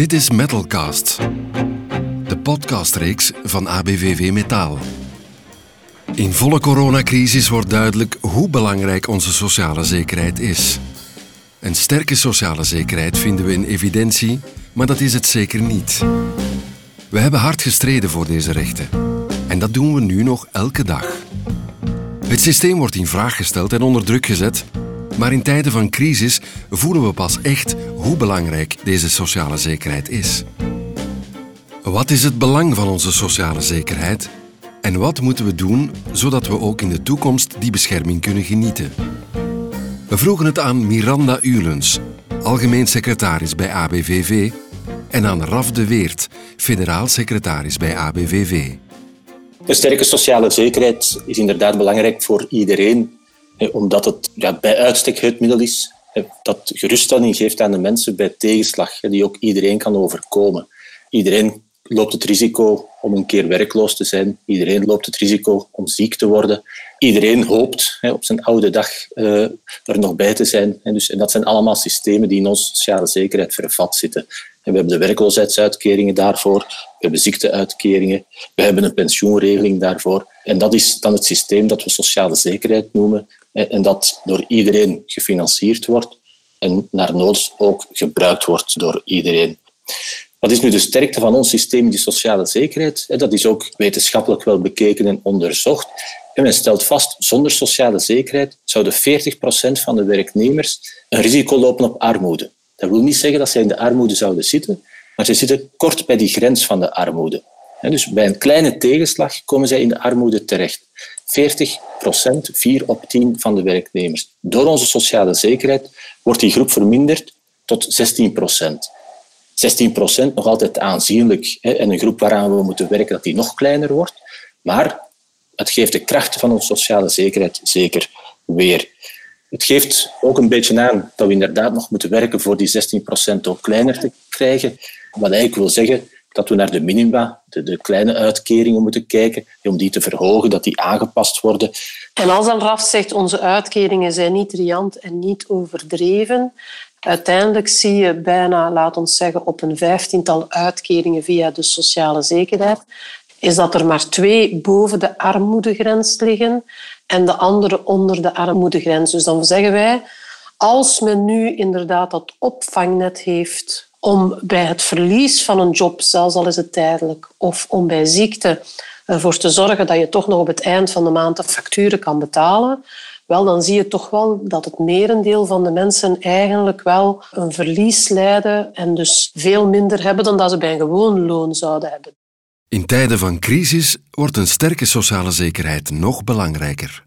Dit is Metalcast, de podcastreeks van ABVV Metaal. In volle coronacrisis wordt duidelijk hoe belangrijk onze sociale zekerheid is. Een sterke sociale zekerheid vinden we in evidentie, maar dat is het zeker niet. We hebben hard gestreden voor deze rechten. En dat doen we nu nog elke dag. Het systeem wordt in vraag gesteld en onder druk gezet, maar in tijden van crisis voelen we pas echt hoe belangrijk deze sociale zekerheid is. Wat is het belang van onze sociale zekerheid? En wat moeten we doen zodat we ook in de toekomst die bescherming kunnen genieten? We vroegen het aan Miranda Ulens, algemeen secretaris bij ABVV, en aan Raf de Weert, federaal secretaris bij ABVV. Een sterke sociale zekerheid is inderdaad belangrijk voor iedereen, omdat het ja, bij uitstek het middel is dat geruststelling geeft aan de mensen bij tegenslag, die ook iedereen kan overkomen. Iedereen loopt het risico om een keer werkloos te zijn. Iedereen loopt het risico om ziek te worden. Iedereen hoopt op zijn oude dag eh, er nog bij te zijn. Dus, en dat zijn allemaal systemen die in onze sociale zekerheid vervat zitten. we hebben de werkloosheidsuitkeringen daarvoor, we hebben ziekteuitkeringen, we hebben een pensioenregeling daarvoor. En dat is dan het systeem dat we sociale zekerheid noemen en dat door iedereen gefinancierd wordt en naar nood ook gebruikt wordt door iedereen. Wat is nu de sterkte van ons systeem, die sociale zekerheid? Dat is ook wetenschappelijk wel bekeken en onderzocht. En men stelt vast, zonder sociale zekerheid zouden 40% van de werknemers een risico lopen op armoede. Dat wil niet zeggen dat zij in de armoede zouden zitten, maar ze zitten kort bij die grens van de armoede. Dus bij een kleine tegenslag komen zij in de armoede terecht. 40 procent, 4 op 10 van de werknemers. Door onze sociale zekerheid wordt die groep verminderd tot 16 procent. 16 procent nog altijd aanzienlijk. En een groep waaraan we moeten werken dat die nog kleiner wordt. Maar het geeft de kracht van onze sociale zekerheid zeker weer. Het geeft ook een beetje aan dat we inderdaad nog moeten werken voor die 16 procent ook kleiner te krijgen. Wat eigenlijk wil zeggen dat we naar de minima, de, kleine uitkeringen moeten kijken, om die te verhogen, dat die aangepast worden. En als dan Raf zegt, onze uitkeringen zijn niet riant en niet overdreven, uiteindelijk zie je bijna, laat ons zeggen, op een vijftiental uitkeringen via de sociale zekerheid, is dat er maar twee boven de armoedegrens liggen en de andere onder de armoedegrens. Dus dan zeggen wij, als men nu inderdaad dat opvangnet heeft om bij het verlies van een job, zelfs al is het tijdelijk, of om bij ziekte ervoor te zorgen dat je toch nog op het eind van de maand de facturen kan betalen, wel, dan zie je toch wel dat het merendeel van de mensen eigenlijk wel een verlies lijden en dus veel minder hebben dan dat ze bij een gewoon loon zouden hebben. In tijden van crisis wordt een sterke sociale zekerheid nog belangrijker.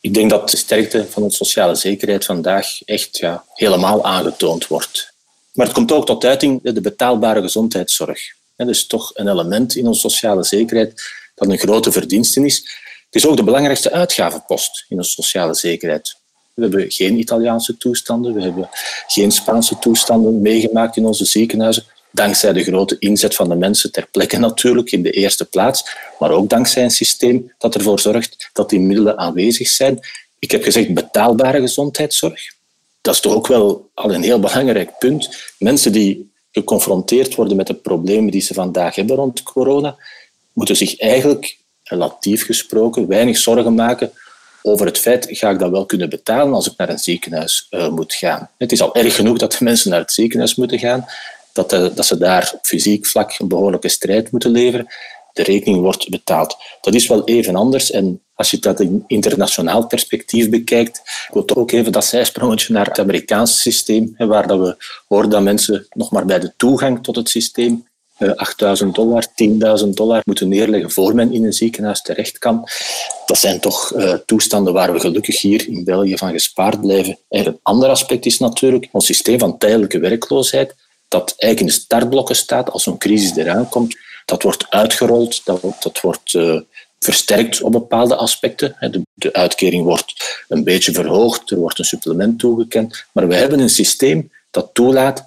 Ik denk dat de sterkte van onze sociale zekerheid vandaag echt ja, helemaal aangetoond wordt. Maar het komt ook tot uiting de betaalbare gezondheidszorg. Dat is toch een element in onze sociale zekerheid dat een grote verdienste is. Het is ook de belangrijkste uitgavenpost in onze sociale zekerheid. We hebben geen Italiaanse toestanden, we hebben geen Spaanse toestanden meegemaakt in onze ziekenhuizen, dankzij de grote inzet van de mensen ter plekke natuurlijk in de eerste plaats, maar ook dankzij een systeem dat ervoor zorgt dat die middelen aanwezig zijn. Ik heb gezegd betaalbare gezondheidszorg dat is toch ook wel al een heel belangrijk punt. Mensen die geconfronteerd worden met de problemen die ze vandaag hebben rond corona, moeten zich eigenlijk, relatief gesproken, weinig zorgen maken over het feit, ga ik dat wel kunnen betalen als ik naar een ziekenhuis uh, moet gaan. Het is al erg genoeg dat mensen naar het ziekenhuis moeten gaan, dat, uh, dat ze daar fysiek vlak een behoorlijke strijd moeten leveren. De rekening wordt betaald. Dat is wel even anders en als je dat in internationaal perspectief bekijkt, ik wil ook even dat zijsprongetje naar het Amerikaanse systeem, waar we horen dat mensen nog maar bij de toegang tot het systeem 8000 eh, dollar, 10.000 dollar moeten neerleggen voor men in een ziekenhuis terecht kan. Dat zijn toch uh, toestanden waar we gelukkig hier in België van gespaard blijven. En een ander aspect is natuurlijk ons systeem van tijdelijke werkloosheid, dat eigenlijk in de startblokken staat als zo'n crisis eraan komt. Dat wordt uitgerold, dat, dat wordt uh, versterkt op bepaalde aspecten. De, uitkering wordt een beetje verhoogd, er wordt een supplement toegekend. Maar we hebben een systeem dat toelaat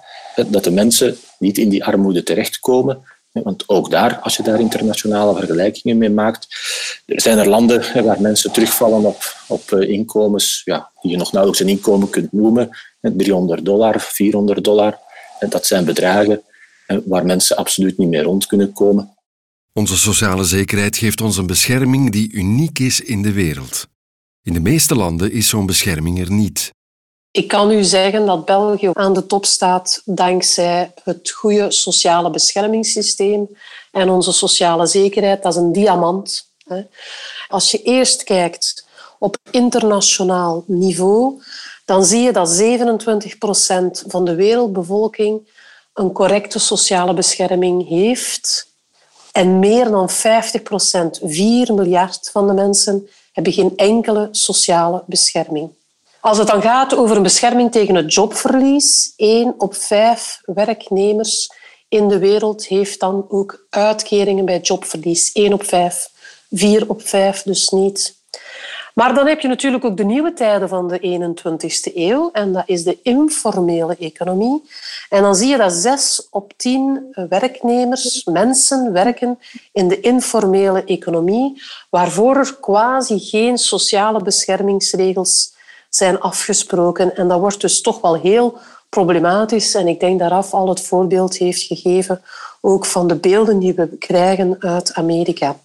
dat de mensen niet in die armoede terechtkomen. Want ook daar, als je daar internationale vergelijkingen mee maakt, zijn er landen waar mensen terugvallen op, op eh, inkomens ja, die je nog nauwelijks een inkomen kunt noemen. 300 dollar, 400 dollar. Dat zijn bedragen waar mensen absoluut niet meer rond kunnen komen. Onze sociale zekerheid geeft ons een bescherming die uniek is in de wereld. In de meeste landen is zo'n bescherming er niet. Ik kan u zeggen dat België aan de top staat dankzij het goede sociale beschermingssysteem en onze sociale zekerheid. Dat is een diamant. Als je eerst kijkt op internationaal niveau, dan zie je dat 27 procent van de wereldbevolking een correcte sociale bescherming heeft. En meer dan 50 procent, 4 miljard van de mensen, hebben geen enkele sociale bescherming. Als het dan gaat over een bescherming tegen het jobverlies, één op vijf werknemers in de wereld heeft dan ook uitkeringen bij jobverlies. Eén op vijf, vier op vijf dus niet. Maar dan heb je natuurlijk ook de nieuwe tijden van de 21ste eeuw en dat is de informele economie. En dan zie je dat zes op tien werknemers, mensen werken in de informele economie, waarvoor er quasi geen sociale beschermingsregels zijn afgesproken. En dat wordt dus toch wel heel problematisch. En ik denk dat Raf al het voorbeeld heeft gegeven, ook van de beelden die we krijgen uit Amerika.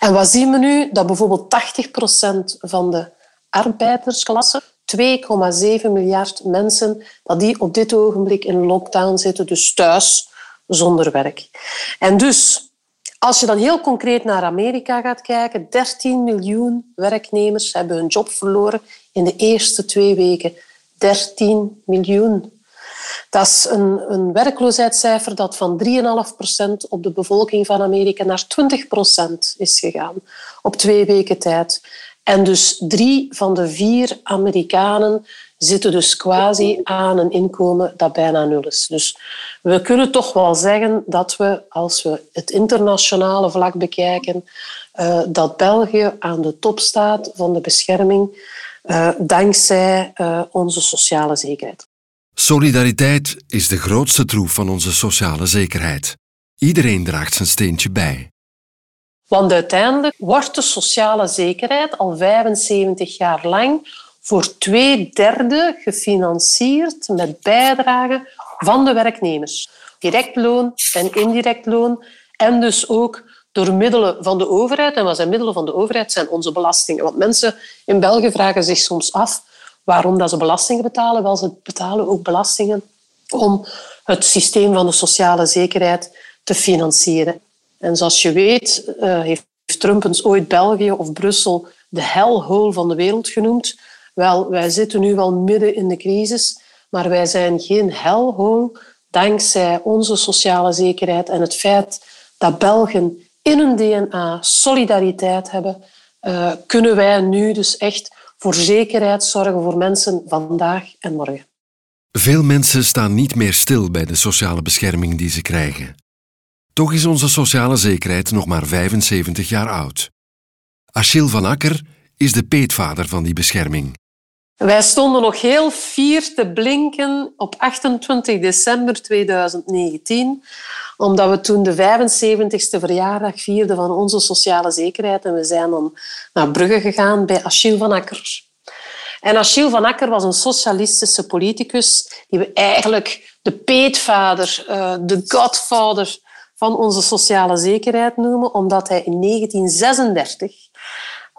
En wat zien we nu? Dat bijvoorbeeld 80 procent van de arbeidersklasse, 2,7 miljard mensen, dat die op dit ogenblik in lockdown zitten, dus thuis, zonder werk. En dus, als je dan heel concreet naar Amerika gaat kijken, 13 miljoen werknemers hebben hun job verloren in de eerste twee weken. 13 miljoen. Dat is een, een werkloosheidscijfer dat van 3,5% op de bevolking van Amerika naar 20% is gegaan op twee weken tijd. En dus drie van de vier Amerikanen zitten dus quasi aan een inkomen dat bijna nul is. Dus we kunnen toch wel zeggen dat we, als we het internationale vlak bekijken, uh, dat België aan de top staat van de bescherming uh, dankzij uh, onze sociale zekerheid. Solidariteit is de grootste troef van onze sociale zekerheid. Iedereen draagt zijn steentje bij. Want uiteindelijk wordt de sociale zekerheid al 75 jaar lang voor twee derde gefinancierd met bijdragen van de werknemers. Direct loon en indirect loon. En dus ook door middelen van de overheid. En wat zijn middelen van de overheid? zijn onze belastingen. Want mensen in België vragen zich soms af waarom dat ze belastingen betalen. Wel, ze betalen ook belastingen om het systeem van de sociale zekerheid te financieren. En zoals je weet uh, heeft Trump eens ooit België of Brussel de hellhole van de wereld genoemd. Wel, wij zitten nu wel midden in de crisis, maar wij zijn geen hellhole dankzij onze sociale zekerheid en het feit dat Belgen in hun DNA solidariteit hebben, uh, kunnen wij nu dus echt voor zekerheid zorgen voor mensen vandaag en morgen. Veel mensen staan niet meer stil bij de sociale bescherming die ze krijgen. Toch is onze sociale zekerheid nog maar 75 jaar oud. Achille van Akker is de peetvader van die bescherming. Wij stonden nog heel fier te blinken op 28 december 2019, omdat we toen de 75ste verjaardag vierden van onze sociale zekerheid. En we zijn dan naar Brugge gegaan bij Achille van Akker. En Achille van Akker was een socialistische politicus die we eigenlijk de peetvader, eh, de godfather van onze sociale zekerheid noemen, omdat hij in 1936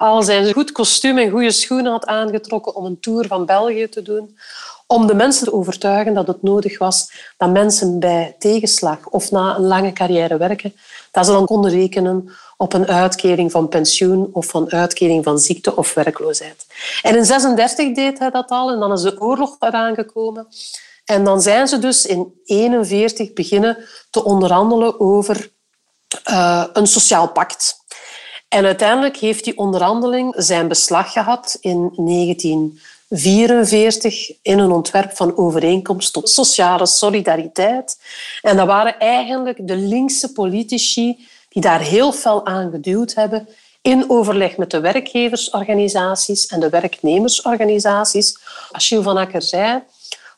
al zijn goed kostuum en goede schoenen had aangetrokken om een tour van België te doen, om de mensen te overtuigen dat het nodig was dat mensen bij tegenslag of na een lange carrière werken, dat ze dan konden rekenen op een uitkering van pensioen of van uitkering van ziekte of werkloosheid. En in 36 deed hij dat al en dan is de oorlog eraan gekomen. En dan zijn ze dus in 41 beginnen te onderhandelen over uh, een sociaal pact. En uiteindelijk heeft die onderhandeling zijn beslag gehad in 1944 in een ontwerp van overeenkomst tot sociale solidariteit. En dat waren eigenlijk de linkse politici die daar heel fel aan geduwd hebben in overleg met de werkgeversorganisaties en de werknemersorganisaties. Achille van Akker zei,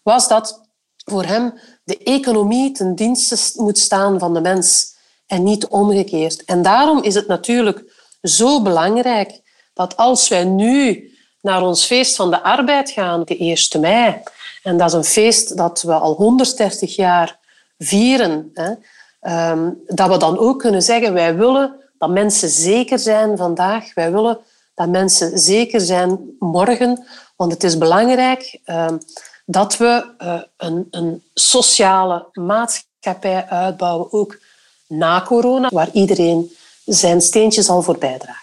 was dat voor hem de economie ten dienste moet staan van de mens en niet omgekeerd. En daarom is het natuurlijk zo belangrijk dat als wij nu naar ons feest van de arbeid gaan, de 1 mei, en dat is een feest dat we al 130 jaar vieren. Hè. Ehm, dat we dan ook kunnen zeggen, wij willen dat mensen zeker zijn vandaag. Wij willen dat mensen zeker zijn morgen. Want het is belangrijk ehm, dat we uh, een, een sociale maatschappij uitbouwen, ook na corona, waar iedereen zijn steentje zal voor bijdragen.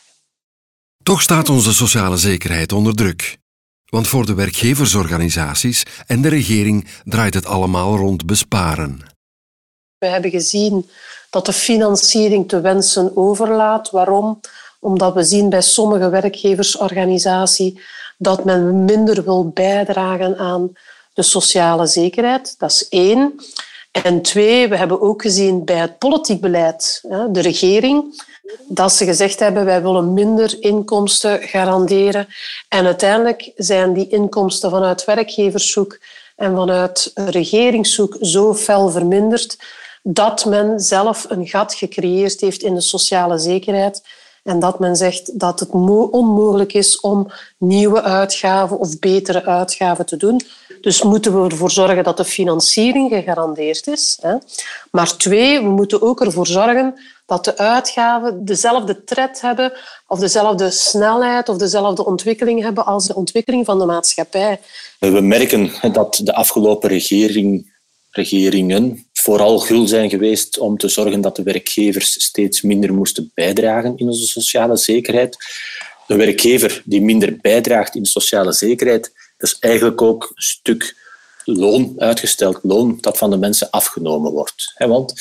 Toch staat onze sociale zekerheid onder druk. Want voor de werkgeversorganisaties en de regering draait het allemaal rond besparen. We hebben gezien dat de financiering te wensen overlaat. Waarom? Omdat we zien bij sommige werkgeversorganisaties dat men minder wil bijdragen aan de sociale zekerheid. Dat is één. En twee, we hebben ook gezien bij het politiek beleid, de regering, dat ze gezegd hebben wij willen minder inkomsten garanderen. En uiteindelijk zijn die inkomsten vanuit werkgeverszoek en vanuit regeringszoek zo fel verminderd dat men zelf een gat gecreëerd heeft in de sociale zekerheid en dat men zegt dat het onmogelijk is om nieuwe uitgaven of betere uitgaven te doen. Dus moeten we ervoor zorgen dat de financiering gegarandeerd is. Maar twee, we moeten ook ervoor zorgen dat de uitgaven dezelfde tred hebben of dezelfde snelheid of dezelfde ontwikkeling hebben als de ontwikkeling van de maatschappij. We merken dat de afgelopen regering, regeringen vooral gul zijn geweest om te zorgen dat de werkgevers steeds minder moesten bijdragen in onze sociale zekerheid. Een werkgever die minder bijdraagt in sociale zekerheid, dat is eigenlijk ook een stuk loon, uitgesteld loon, dat van de mensen afgenomen wordt. Want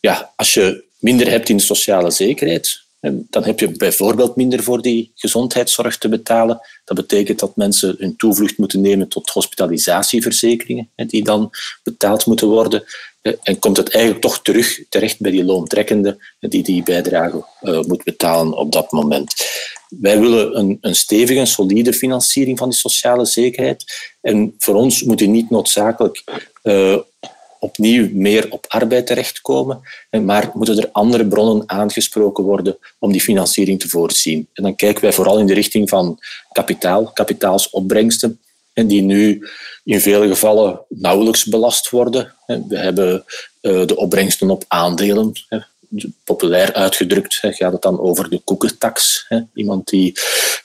ja, als je minder hebt in sociale zekerheid, dan heb je bijvoorbeeld minder voor die gezondheidszorg te betalen. Dat betekent dat mensen hun toevlucht moeten nemen tot hospitalisatieverzekeringen, die dan betaald moeten worden. En komt het eigenlijk toch terug terecht bij die loontrekkende die die bijdrage uh, moet betalen op dat moment. Wij willen een, een stevige, solide financiering van die sociale zekerheid. En voor ons moet die niet noodzakelijk uh, opnieuw meer op arbeid terechtkomen, maar moeten er andere bronnen aangesproken worden om die financiering te voorzien. En dan kijken wij vooral in de richting van kapitaal, kapitaalsopbrengsten, die nu in vele gevallen nauwelijks belast worden. We hebben eh, de opbrengsten op aandelen. Populair uitgedrukt gaat het dan over de koekentax. Iemand die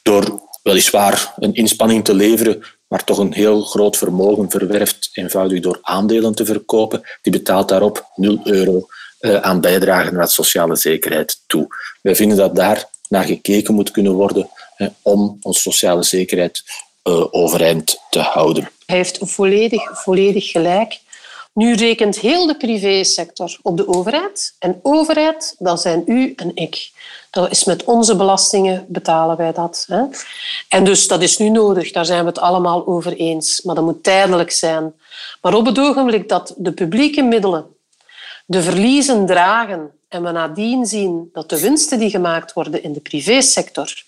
door weliswaar een inspanning te leveren maar toch een heel groot vermogen verwerft, eenvoudig door aandelen te verkopen, die betaalt daarop 0 euro uh, aan bijdragen naar sociale zekerheid toe. Wij vinden dat daar naar gekeken moet kunnen worden om onze sociale zekerheid uh, overeind te houden. Hij heeft volledig, volledig gelijk. Nu rekent heel de privésector op de overheid. En overheid, dat zijn u en ik. Dat is met onze belastingen betalen wij dat. Hè? En dus dat is nu nodig, daar zijn we het allemaal over eens. Maar dat moet tijdelijk zijn. Maar op het ogenblik dat de publieke middelen de verliezen dragen en we nadien zien dat de winsten die gemaakt worden in de privésector,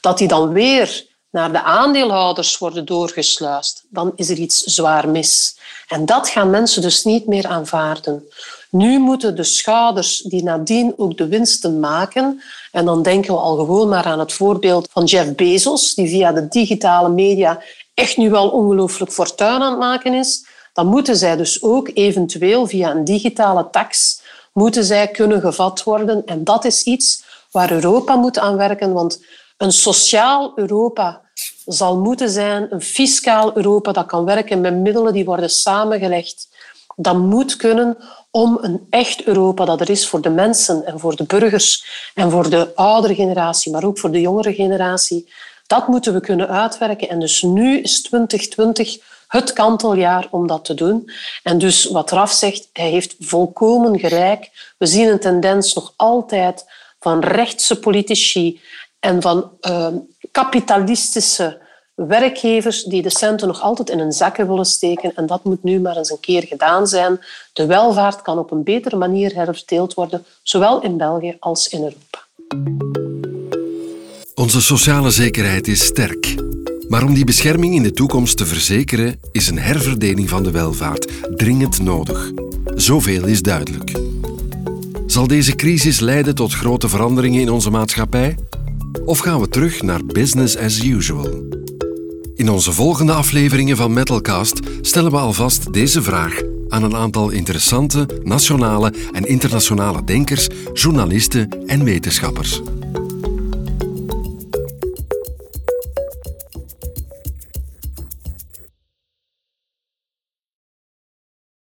dat die dan weer naar de aandeelhouders worden doorgesluist, dan is er iets zwaar mis. En dat gaan mensen dus niet meer aanvaarden. Nu moeten de schouders die nadien ook de winsten maken, en dan denken we al gewoon maar aan het voorbeeld van Jeff Bezos, die via de digitale media echt nu wel ongelooflijk fortuin aan het maken is, dan moeten zij dus ook eventueel via een digitale tax moeten zij kunnen gevat worden. En dat is iets waar Europa moet aan werken, want een sociaal Europa zal moeten zijn, een fiscaal Europa dat kan werken met middelen die worden samengelegd. Dat moet kunnen om een echt Europa dat er is voor de mensen en voor de burgers en voor de oudere generatie, maar ook voor de jongere generatie. Dat moeten we kunnen uitwerken. En dus nu is 2020 het kanteljaar om dat te doen. En dus wat Raf zegt, hij heeft volkomen gelijk. We zien een tendens nog altijd van rechtse politici en van uh, kapitalistische werkgevers die de centen nog altijd in hun zakken willen steken. En dat moet nu maar eens een keer gedaan zijn. De welvaart kan op een betere manier herverdeeld worden, zowel in België als in Europa. Onze sociale zekerheid is sterk. Maar om die bescherming in de toekomst te verzekeren, is een herverdeling van de welvaart dringend nodig. Zoveel is duidelijk. Zal deze crisis leiden tot grote veranderingen in onze maatschappij? Of gaan we terug naar business as usual? In onze volgende afleveringen van Metalcast stellen we alvast deze vraag aan een aantal interessante nationale en internationale denkers, journalisten en wetenschappers.